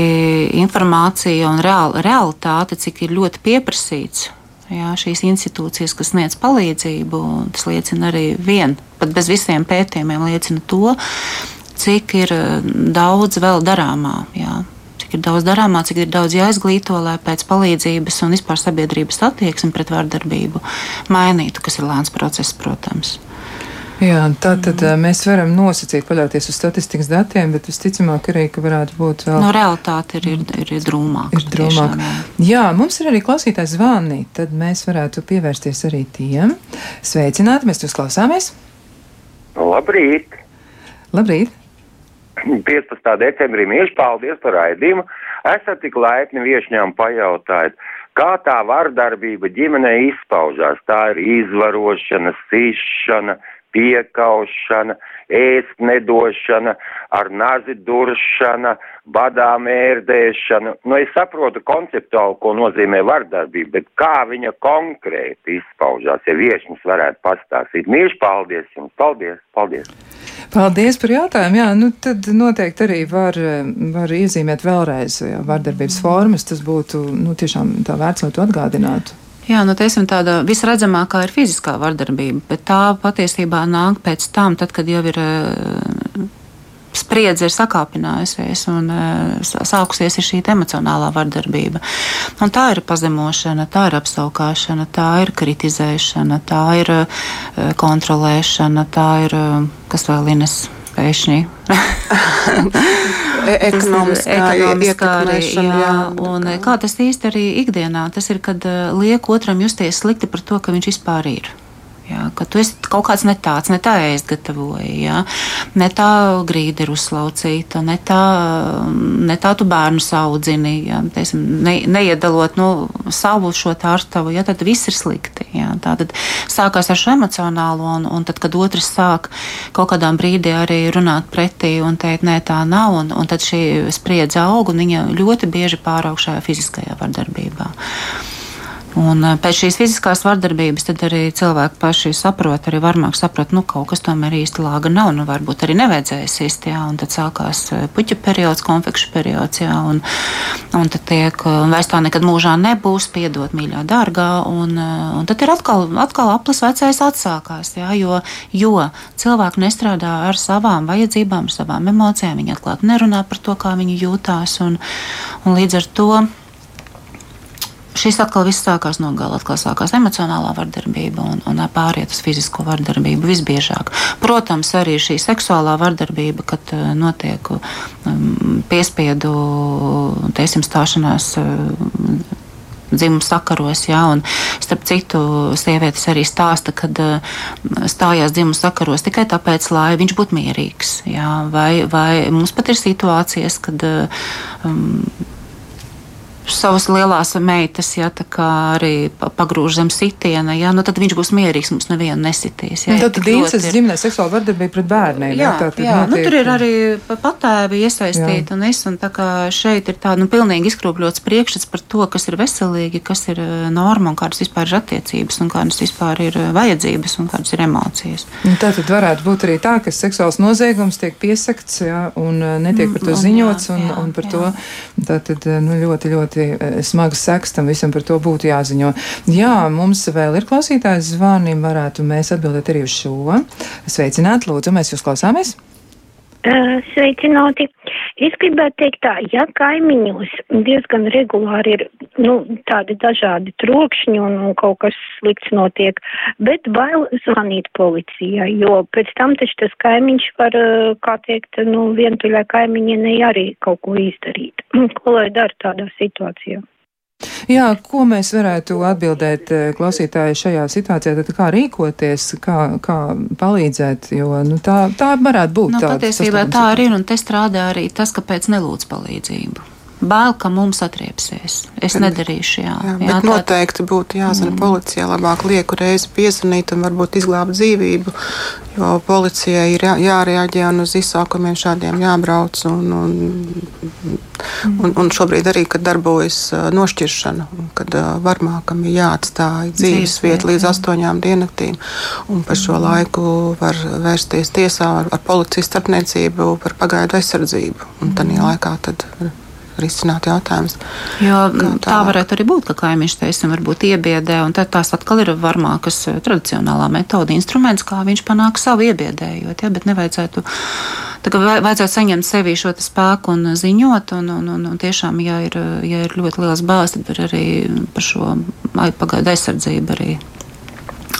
informācija un real, realitāte, cik ir ļoti pieprasīts. Jā, šīs institūcijas, kas sniedz palīdzību, tas liecina arī vien, pat bez visiem pētījumiem, liecina to, cik ir daudz vēl darāmā. Jā cik ir daudz darāmā, cik ir daudz jāizglīto, lai pēc palīdzības un vispār sabiedrības attieksmi pret vardarbību mainītu, kas ir lēns process, protams. Jā, tā tad mm. mēs varam nosacīt, paļauties uz statistikas datiem, bet visticamāk arī, ka varētu būt vēl. No realitāte ir, ir, ir drūmāka. Ir drūmāka. Tiešām, jā. jā, mums ir arī klausītājs zvani, tad mēs varētu pievērsties arī tiem. Sveicināti, mēs jūs klausāmies. Labrīt! Labrīt! [CLEARS THROAT] 15. decembrī mīļš paldies par raidījumu. Esat tik laipni viešņām pajautājot, kā tā vardarbība ģimenē izpaužās. Tā ir izvarošana, sišana, piekaušana, ēst nedošana, ar nazi duršana, badā mērdēšana. Nu, es saprotu konceptuāli, ko nozīmē vardarbība, bet kā viņa konkrēti izpaužās, ja viešņas varētu pastāstīt. Mīļš, paldies jums! Paldies! Paldies! Paldies par jautājumu. Jā, nu tad noteikti arī var, var iezīmēt vēlreiz jā, vardarbības formas. Tas būtu nu, tiešām tā vērts, lai to atgādinātu. Jā, nu, teiksim, tāda visredzamākā ir fiziskā vardarbība, bet tā patiesībā nāk pēc tam, tad, kad jau ir eh, spriedze ir sakāpinājusies un uh, sākusies ir šī emocionālā vardarbība. Un tā ir pazemošana, tā ir apskaukšana, tā ir kritizēšana, tā ir uh, kontrolēšana, tā ir kas vēl ines pēkšņi. [LAUGHS] E, ekonomiskā, arī, jā, un kā tas īsti arī ikdienā, tas ir, kad liek otram justies slikti par to, ka viņš vispār ir. Jā, ka tu esi kaut kāds ne tāds, ne tā ēst gatavoji, jā, ne tā grīda ir uzslaucīta, ne tā, ne tā tu bērnu saudzini, jā, teisim, ne, neiedalot nu, savu šo tārstavu, jā, tad viss ir slikti. Jā, tā tad sākās ar šo emocionālo, un, un tad, kad otrs sāk kaut kādā brīdī arī runāt pretī un teikt, nē, tā nav, un, un tad šī spriedze aug, un viņa ļoti bieži pāraug šajā fiziskajā vardarbībā. Un pēc šīs fiziskās vardarbības tad arī cilvēki paši saprot, arī varmāk saprot, nu kaut kas tomēr īsti lāga nav, nu varbūt arī nevajadzēja sist, jā, un tad sākās puķa periods, konfekšu periods, jā, un, un tad tiek, vairs tā nekad mūžā nebūs, piedot mīļā dārgā, un, un tad ir atkal, atkal aplis vecais atsākās, jā, jo, jo cilvēki nestrādā ar savām vajadzībām, savām emocijām, viņi atklāti nerunā par to, kā viņi jūtās, un, un līdz ar to šis atkal viss sākās no gala. Atkal sākās emocionālā vardarbība un, un pāriet uz fizisko vardarbību visbiežāk. Protams, arī šī seksuālā vardarbība, kad uh, notiek um, piespiedu, teiksim, stāšanās. Uh, Dzimuma sakaros, jā, un starp citu, sievietes arī stāsta, ka uh, stājās dzimuma sakaros tikai tāpēc, lai viņš būtu mierīgs. Jā, vai, vai mums pat ir situācijas, kad um, savas lielās meitas, ja tā kā arī pagrūž zem sitiena, ja, nu tad viņš būs mierīgs, mums nevienu nesitīs. Ja, nu, tad dīnces ir... ģimenē seksuāla vardarbība pret bērniem. Jā, jā, jā notiek... nu, tur ir arī patēvi iesaistīti un es, un tā kā šeit ir tā, nu, pilnīgi izkropļots priekšstats par to, kas ir veselīgi, kas ir eh, norma un kādas vispār ir attiecības un kādas vispār ir eh, vajadzības un kādas ir emocijas. Un tā tad varētu būt arī tā, ka seksuāls noziegums tiek piesakts, jā, un eh, netiek par to mm, ziņots, un, jā, un par jā. to tā tad, nu, ļoti, ļoti ļoti eh, smagas sekas tam visam par to būtu jāziņo. Jā, mums vēl ir klausītājs zvani, varētu mēs atbildēt arī uz šo. Sveicināt, lūdzu, mēs jūs klausāmies! Sveicināti! Es gribētu teikt tā, ja kaimiņos diezgan regulāri ir, nu, tādi dažādi trokšņi un, un kaut kas slikts notiek, bet bail zvanīt policijai, jo pēc tam taču tas kaimiņš var, kā teikt, nu, vientuļai kaimiņienei arī kaut ko izdarīt. [CLEARS THROAT] Ko lai dara tādā situācijā? Jā, ko mēs varētu atbildēt eh, klausītāji šajā situācijā, tad kā rīkoties, kā, kā palīdzēt, jo nu, tā, tā varētu būt. Nu, patiesībā tā arī ir, un te strādā arī tas, kāpēc nelūdz palīdzību bail, ka mums atriepsies. Es bet, nedarīšu, jā. jā, jā tā, noteikti būtu jāzina mm. policijā, labāk lieku reizi piezvanīt un varbūt izglābt dzīvību, jo policijai ir jā, jārēģē un uz izsākumiem šādiem jābrauc. Un, un, mm. un, un šobrīd arī, kad darbojas nošķiršana, kad varmākam ir jāatstāj dzīves vieta līdz astoņām diennatīm, un par šo mm. laiku var vērsties tiesā ar, ar policijas starpniecību par pagaidu aizsardzību. Un mm. laikā tad risināt jautājumus. Jo tā varētu arī būt, ka kaimiņš teiksim, varbūt iebiedē, un tad tās atkal ir varmākas eh, tradicionālā metode, instruments, kā viņš panāk savu iebiedējot, ja, bet nevajadzētu. Vajadzētu saņemt sevī šo spēku un ziņot, un, un, un, un tiešām, ja ir, ja ir ļoti liels bāzes, tad var arī par šo pagaidu aizsardzību arī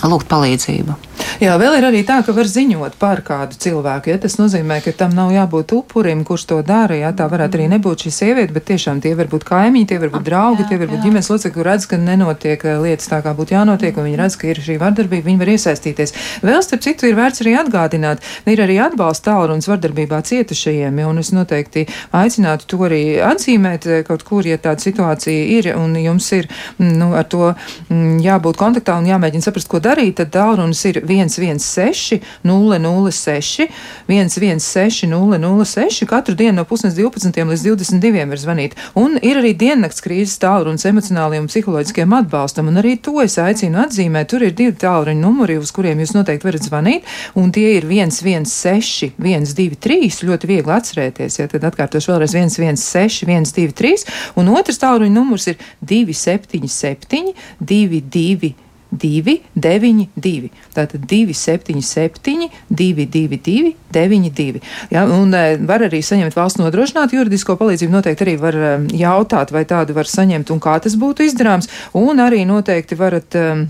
lūgt palīdzību. Jā, vēl ir arī tā, ka var ziņot par kādu cilvēku. Ja? Tas nozīmē, ka tam nav jābūt upurim, kurš to dara. Ja? Tā varētu arī nebūt šī sieviete, bet tiešām tie var būt kaimiņi, tie var būt draugi, jā, tie var būt ģimenes locekļi, redz, ka nenotiek eh, lietas tā, kā būtu jānotiek, un viņi redz, ka ir šī vardarbība, viņi var iesaistīties. Vēl starp citu ir vērts arī atgādināt, ir arī atbalsta tālrunis vardarbībā cietušajiem, un es noteikti aicinātu to arī atzīmēt eh, kaut kur, ja tāda situācija ir, un jums ir mm, nu, ar to mm, jābūt kontaktā un jāmēģina saprast, ko darīt, tad tālrunis ir 116 006 116 006 katru dienu no pusnes 12 līdz 22 var zvanīt. Un ir arī diennakts krīzes tālrunis emocionāliem un psiholoģiskiem atbalstam, un arī to es aicinu atzīmēt. Tur ir divi tālruņa numuri, uz kuriem jūs noteikti varat zvanīt, un tie ir 116 123, ļoti viegli atcerēties, ja tad atkārtošu vēlreiz 116 123, un otrs tālruņa numurs ir 277 22. 292. Tātad 277, 222, 92. Ja, un e, var arī saņemt valsts nodrošinātu juridisko palīdzību. Noteikti arī var e, jautāt, vai tādu var saņemt un kā tas būtu izdarāms. Un arī noteikti varat. Um,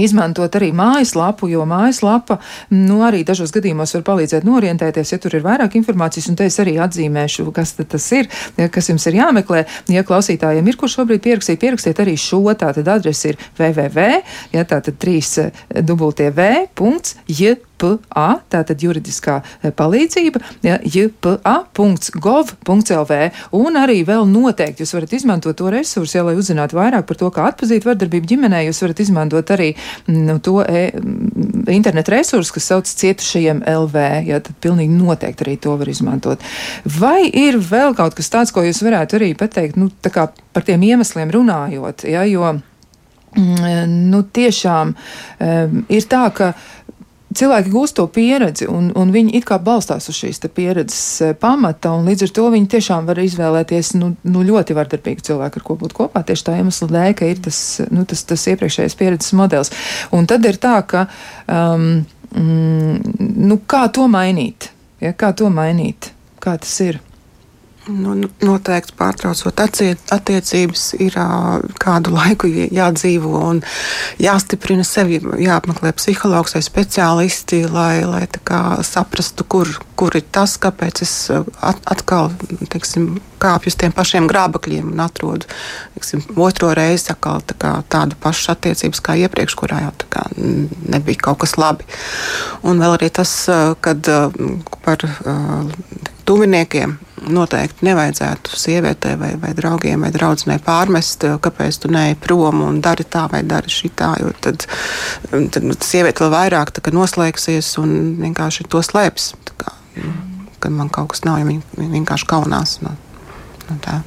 izmantot arī mājaslapu, jo mājaslapa nu, arī dažos gadījumos var palīdzēt norientēties, ja tur ir vairāk informācijas, un te es arī atzīmēšu, kas tas ir, kas jums ir jāmeklē. Ja klausītājiem ir, kur šobrīd pierakstīt, pierakstiet arī šo, tātad adresi ir www, ja tātad 3 www.j JPA, tātad juridiskā eh, palīdzība, ja, jpa.gov.lv, un arī vēl noteikti jūs varat izmantot to resursu, ja, lai uzzinātu vairāk par to, kā atpazīt vardarbību ģimenē, jūs varat izmantot arī nu, to e, mm, internetu resursu, kas sauc cietušajiem LV, ja, tad pilnīgi noteikti arī to var izmantot. Vai ir vēl kaut kas tāds, ko jūs varētu arī pateikt, nu, par tiem iemesliem runājot, ja, jo, mm, nu, tiešām um, ir tā, ka cilvēki gūst to pieredzi, un, un viņi it kā balstās uz šīs pieredzes eh, pamata, un līdz ar to viņi tiešām var izvēlēties nu, nu, ļoti vardarbīgu cilvēku, ar ko būt kopā. Tieši tā iemesla dēļ, ka ir tas, nu, tas, tas iepriekšējais pieredzes modelis. Un tad ir tā, ka um, mm, nu, kā to mainīt? Ja, kā to mainīt? Kā tas ir? Nu, nu, noteikti pārtraucot attiecības, ir kādu laiku jādzīvo un jāstiprina sevi, jāapmeklē psihologs vai speciālisti, lai, lai saprastu, kur, kur ir tas, kāpēc es atkal teiksim, kāpju uz tiem pašiem grābakļiem un atrodu teiksim, otro reizi atkal, tā tādu pašu attiecības kā iepriekš, kurā jau kā, nebija kaut kas labi. Un vēl arī tas, kad par tuviniekiem noteikti nevajadzētu sievietei vai, vai draugiem vai draudzenei pārmest, kāpēc tu neej prom un dari tā vai dari šitā. Tad, tad sieviete vēl vairāk noslēgsies un vienkārši to slēps. Kā, kad man kaut kas nav, ja viņi vienkārši kaunās no, no tā.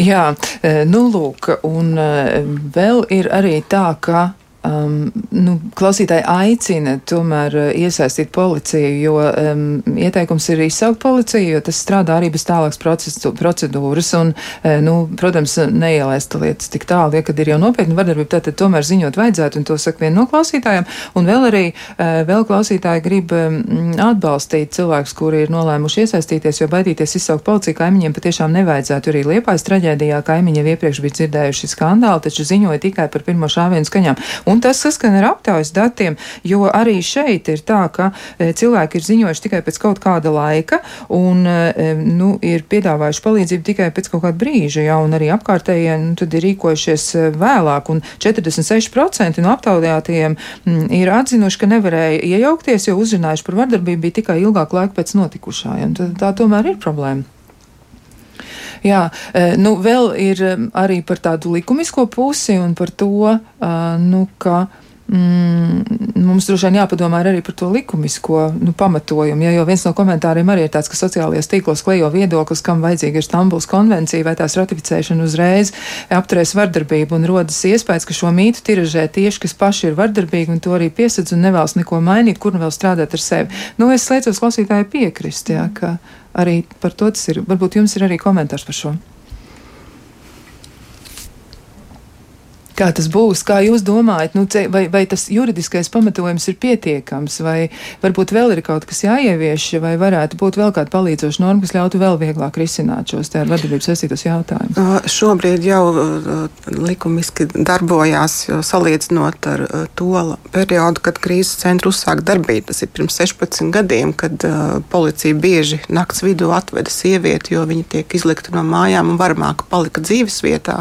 Jā, e, nu lūk, un e, vēl ir arī tā, ka Um, nu, klausītāji aicina tomēr uh, iesaistīt policiju, jo um, ieteikums ir izsaukt policiju, jo tas strādā arī bez tālākas procedūras un, uh, nu, protams, neielaist lietas tik tālu, ja kad ir jau nopietni vardarbība, tad, tad tomēr ziņot vajadzētu, un to saka viena no klausītājiem, un vēl arī uh, vēl klausītāji grib um, atbalstīt cilvēkus, kuri ir nolēmuši iesaistīties, jo baidīties izsaukt policiju kaimiņiem patiešām nevajadzētu. Arī Liepājas traģēdijā kaimiņi jau iepriekš bija dzirdējuši skandālu, taču ziņoja tikai par pirmo šāvienu skaņām. Un tas tas saskana ar aptaujas datiem, jo arī šeit ir tā, ka cilvēki ir ziņojuši tikai pēc kaut kāda laika un nu, ir piedāvājuši palīdzību tikai pēc kaut kāda brīža, ja, un arī apkārtējie nu, ir rīkojušies vēlāk, un 46% no aptaujātajiem mm, ir atzinuši, ka nevarēja iejaukties, jo uzrunājuši par vardarbību bija tikai ilgāk laika pēc notikušā. Ja, tā tomēr ir problēma. Jā, e, nu vēl ir arī par tādu likumisko pusi un par to, nu, ka. Mm, mums droši vien jāpadomā arī par to likumisko nu, pamatojumu. Ja, jo viens no komentāriem arī ir tāds, ka sociālajos tīklos klejo viedoklis, kam vajadzīga ir Stambuls konvencija vai tās ratificēšana uzreiz apturēs vardarbību un rodas iespējas, ka šo mītu tiražē tieši, kas paši ir vardarbīgi un to arī piesadz un nevēlas neko mainīt, kur nu vēl strādāt ar sevi. Nu, es slēdzos klausītāji piekrist, jā, ka arī par to tas ir. Varbūt jums ir arī komentārs par šo. Kā tas būs, kā jūs domājat, nu, vai, vai tas juridiskais pamatojums ir pietiekams, vai varbūt vēl ir kaut kas jāievieš, vai varētu būt vēl kāda palīdzoša norma, kas ļautu vēl vieglāk risināt šos te ar vadības saistītos jautājumus? Uh, šobrīd jau uh, likumiski darbojās, salīdzinot ar uh, to periodu, kad krīzes centra uzsāk darbību. Tas ir pirms 16 gadiem, kad uh, policija bieži nakts vidū atveda sievieti, jo viņa tiek izlikta no mājām un varmāk palika dzīves vietā.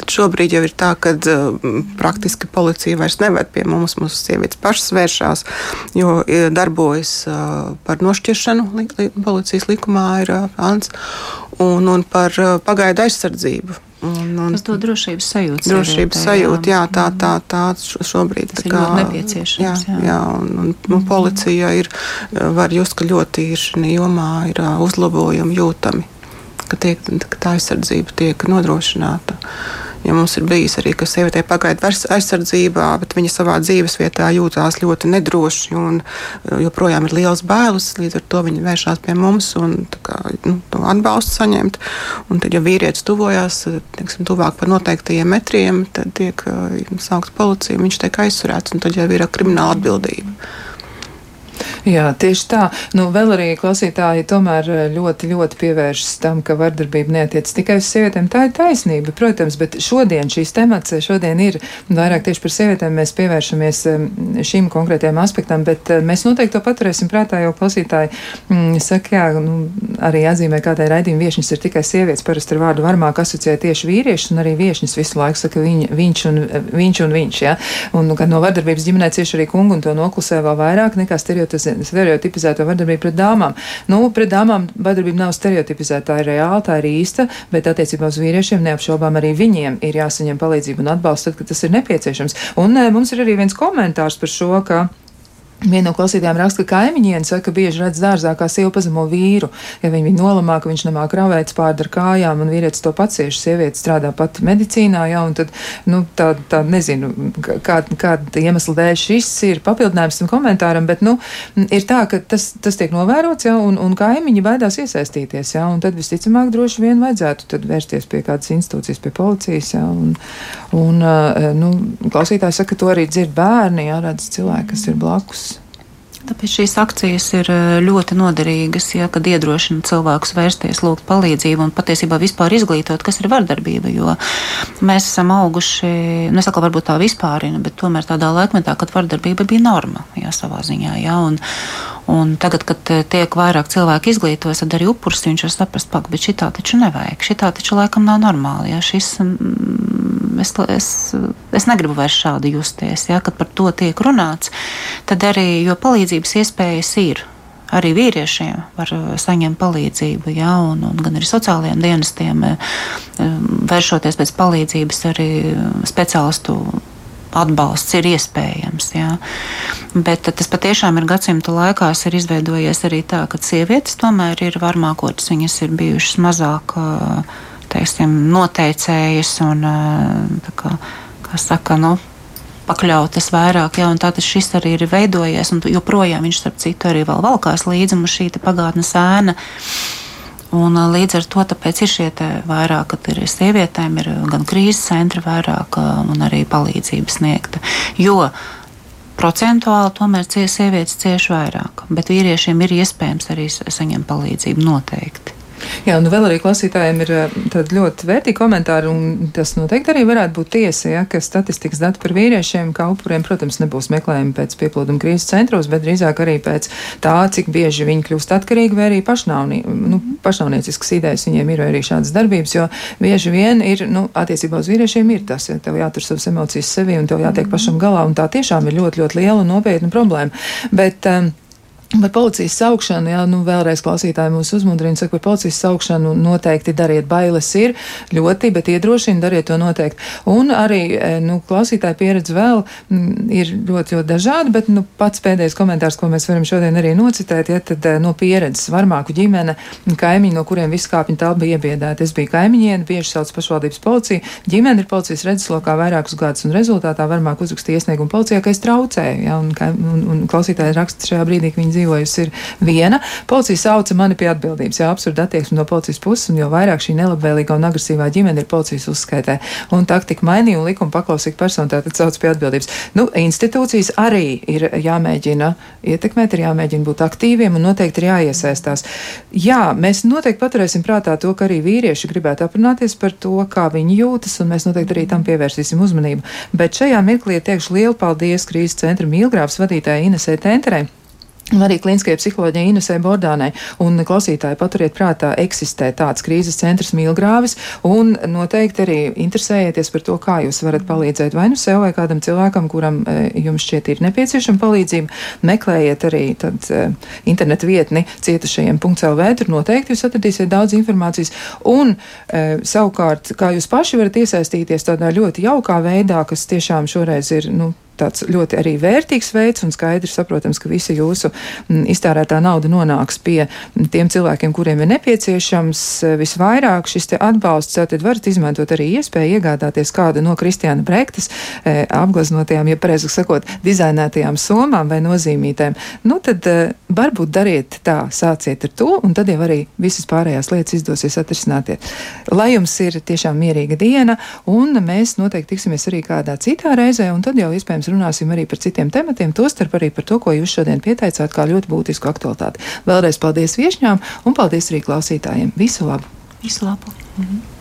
Tad šobrīd jau ir tā, ka praktiski policija vairs neved pie mums. Mūsu sievietes pašas vēršās, jo darbojas par nošķiršanu. Li, li, policijas likumā ir pāns un, un par pagaidu aizsardzību. Un, un, tas dod drošības sajūtu. Drošības sajūta, jā, tā, tā, tā šobrīd tas tā kā, ir nepieciešams. Jā, jā. jā un, un, un policija ir, var just, ka ļoti ir šī jomā ir uzlabojumi jūtami, ka, tiek, ka tā aizsardzība tiek nodrošināta. Ja mums ir bijis arī, ka sievietē pagaida aizsardzībā, bet viņa savā dzīves vietā jūtās ļoti nedroši un uh, joprojām ir liels bailes. Līdz ar to viņa vēršās pie mums un kā, nu, atbalstu saņemt. Un tad, ja vīrietis tuvojās teiksim, tuvāk par noteiktajiem metriem, tad tiek uh, saukta policija, viņš tiek aizturēts un tad jau ir krimināla atbildība. Jā, tieši tā. Nu, vēl arī klausītāji tomēr eh, ļoti, ļoti pievēršas tam, ka vardarbība neatiec tikai uz sievietēm. Tā ir taisnība, protams, bet šodien šīs temats šodien ir vairāk tieši par sievietēm. Mēs pievēršamies šim konkrētajam aspektam, bet eh, mēs noteikti to paturēsim prātā, jo klausītāji mm, saka, jā, nu, arī atzīmē, kādai raidījuma viešņas ir tikai sievietes. Parasti ar vārdu varmāk asociē tieši vīriešus, un arī viešņas visu laiku saka viņ, viņš un viņš un viņš. Ja? Un, nu, no vardarbības ģimenē cieši arī kungu un to noklusē vēl vairāk nekā stereotizē stereotipizēto vardarbību pret dāmām. Nu, pret dāmām vardarbība nav stereotipizēta, tā ir reāla, tā ir īsta, bet attiecībā uz vīriešiem neapšaubām arī viņiem ir jāsaņem palīdzību un atbalsts, tad, kad tas ir nepieciešams. Un e, mums ir arī viens komentārs par šo, ka Viena no klausītājiem raksta, ka kaimiņiene saka, ka bieži redz dārzā, kā sieva pazemo vīru. Ja viņi viņu nolamā, ka viņš nemāk ravēts pārdar kājām, un vīrietis to pacieši, sieviete strādā pat medicīnā, jā, un tad, nu, tā, tā nezinu, kāda kā iemesla dēļ šis ir papildinājums tam komentāram, bet, nu, ir tā, ka tas, tas tiek novērots, jā, un, un kaimiņi baidās iesaistīties, jā, un tad visticamāk droši vien vajadzētu tad vērsties pie kādas institūcijas, pie policijas, jā, un, un, nu, klausītājs saka, ka to arī dzird bērni, jā, redz cilvēki, kas ir blakus. Tāpēc šīs akcijas ir eh, ļoti noderīgas, ja, kad iedrošina cilvēkus vērsties, lūgt palīdzību un patiesībā vispār izglītot, kas ir vardarbība. Jo mēs esam auguši, nu, es saku, varbūt tā vispārina, bet tomēr tādā laikmetā, kad vardarbība bija norma, jā, savā ziņā. Jā, un, Un tagad, kad eh, tiek vairāk cilvēku izglītots, tad arī upurs viņš var saprast, pak, bet šitā taču nevajag. Šitā taču laikam nav normāli. Ja? Šis, mm, es, es, es negribu vairs šādi justies. Ja? Kad par to tiek runāts, tad arī, jo palīdzības iespējas ir arī vīriešiem var eh, saņemt palīdzību, ja, un, un gan arī sociālajiem dienestiem, eh, vēršoties pēc palīdzības arī speciālistu atbalsts ir iespējams. Jā. Bet tas patiešām ir gadsimtu laikās ir izveidojies arī tā, ka sievietes tomēr ir varmākotas, viņas ir bijušas mazāk teiksim, noteicējas un, kā, kā saka, nu, pakļautas vairāk, jā, un tātad šis arī ir veidojies, un joprojām viņš, starp citu, arī vēl valkās līdzi mums šī pagātnes ēna. Un, līdz ar to ir šie vairāk, kad ir sievietēm, ir gan krīzes centri vairāk un arī palīdzība sniegta. Jo procentuāli tomēr sievietes cieši vairāk, bet vīriešiem ir iespējams arī saņemt palīdzību noteikti. Jā, nu vēl arī klausītājiem ir ļoti vērtīgi komentāri, un tas noteikti arī varētu būt tiesa, ja, ka statistikas dati par vīriešiem kā upuriem, protams, nebūs meklējumi pēc pieplūduma krīzes centros, bet drīzāk arī pēc tā, cik bieži viņi kļūst atkarīgi vai arī pašnāvnī, nu, pašnāvnieciskas idejas viņiem ir arī šādas darbības, jo bieži vien ir, nu, attiecībā uz vīriešiem ir tas, ja tev jātur savas emocijas sevi un tev jātiek pašam galā, un tā tiešām ir ļoti, ļoti liela un nopietna problēma. Bet, um, Par policijas saukšanu, jā, nu vēlreiz klausītāji mūs uzmundrina, saka, par policijas saukšanu noteikti dariet, bailes ir ļoti, bet iedrošina, dariet to noteikti. Un arī, e, nu, klausītāja pieredze vēl m, ir ļoti, ļoti dažāda, bet, nu, pats pēdējais komentārs, ko mēs varam šodien arī nocitēt, ja tad e, no pieredzes varmāku ģimene, kaimiņi, no kuriem viss kāpņu telpa bija iebiedēta. Es biju kaimiņiene, bieži sauc pašvaldības policija, ģimene ir policijas redzeslokā vairākus gadus, un rezultātā varmāk uzrakstīja iesniegumu policijā, ka es traucēju, ja, un, un, un klausītāji raksta šajā brīdī, ka viņi dzīvo dzīvojusi, ir viena. Policija sauca mani pie atbildības. Jā, absurda attieksme no policijas puses, un jo vairāk šī nelabvēlīga un agresīvā ģimene ir policijas uzskaitē. Un taktika mainīja un likuma paklausīga persona tātad sauc pie atbildības. Nu, institūcijas arī ir jāmēģina ietekmēt, ir jāmēģina būt aktīviem un noteikti ir jāiesaistās. Jā, mēs noteikti paturēsim prātā to, ka arī vīrieši gribētu aprunāties par to, kā viņi jūtas, un mēs noteikti arī tam pievērsīsim uzmanību. Bet šajā mirklī teikšu lielu paldies krīzes centra Mīlgrāvas vadītājai Inesē Tenterei Arī klīniskajai psiholoģijai Inesē Bordānai un klausītāji paturiet prātā, eksistē tāds krīzes centrs Mīlgrāvis un noteikti arī interesējieties par to, kā jūs varat palīdzēt vai nu sev vai kādam cilvēkam, kuram e, jums šķiet ir nepieciešama palīdzība. Meklējiet arī tad e, internetu vietni cietušajiem.lv, tur noteikti jūs atradīsiet daudz informācijas. Un e, savukārt, kā jūs paši varat iesaistīties tādā ļoti jaukā veidā, kas tiešām šoreiz ir, nu, tāds ļoti arī vērtīgs veids un skaidrs saprotams, ka visa jūsu mm, iztērētā nauda nonāks pie mm, tiem cilvēkiem, kuriem ir nepieciešams eh, visvairāk šis atbalsts, tad varat izmantot arī iespēju iegādāties kādu no Kristiāna Brektas eh, apgleznotajām, ja pareizi sakot, dizainētajām somām vai nozīmītēm. Nu, tad eh, varbūt dariet tā, sāciet ar to, un tad jau arī visas pārējās lietas izdosies atrisināt. Lai jums ir tiešām mierīga diena, un mēs noteikti tiksimies arī kādā citā reizē, un tad jau iespējams iespējams runāsim arī par citiem tematiem, tostarp arī par to, ko jūs šodien pieteicāt kā ļoti būtisku aktualitāti. Vēlreiz paldies viešņām un paldies arī klausītājiem. Visu labu! Visu labu! Mhm.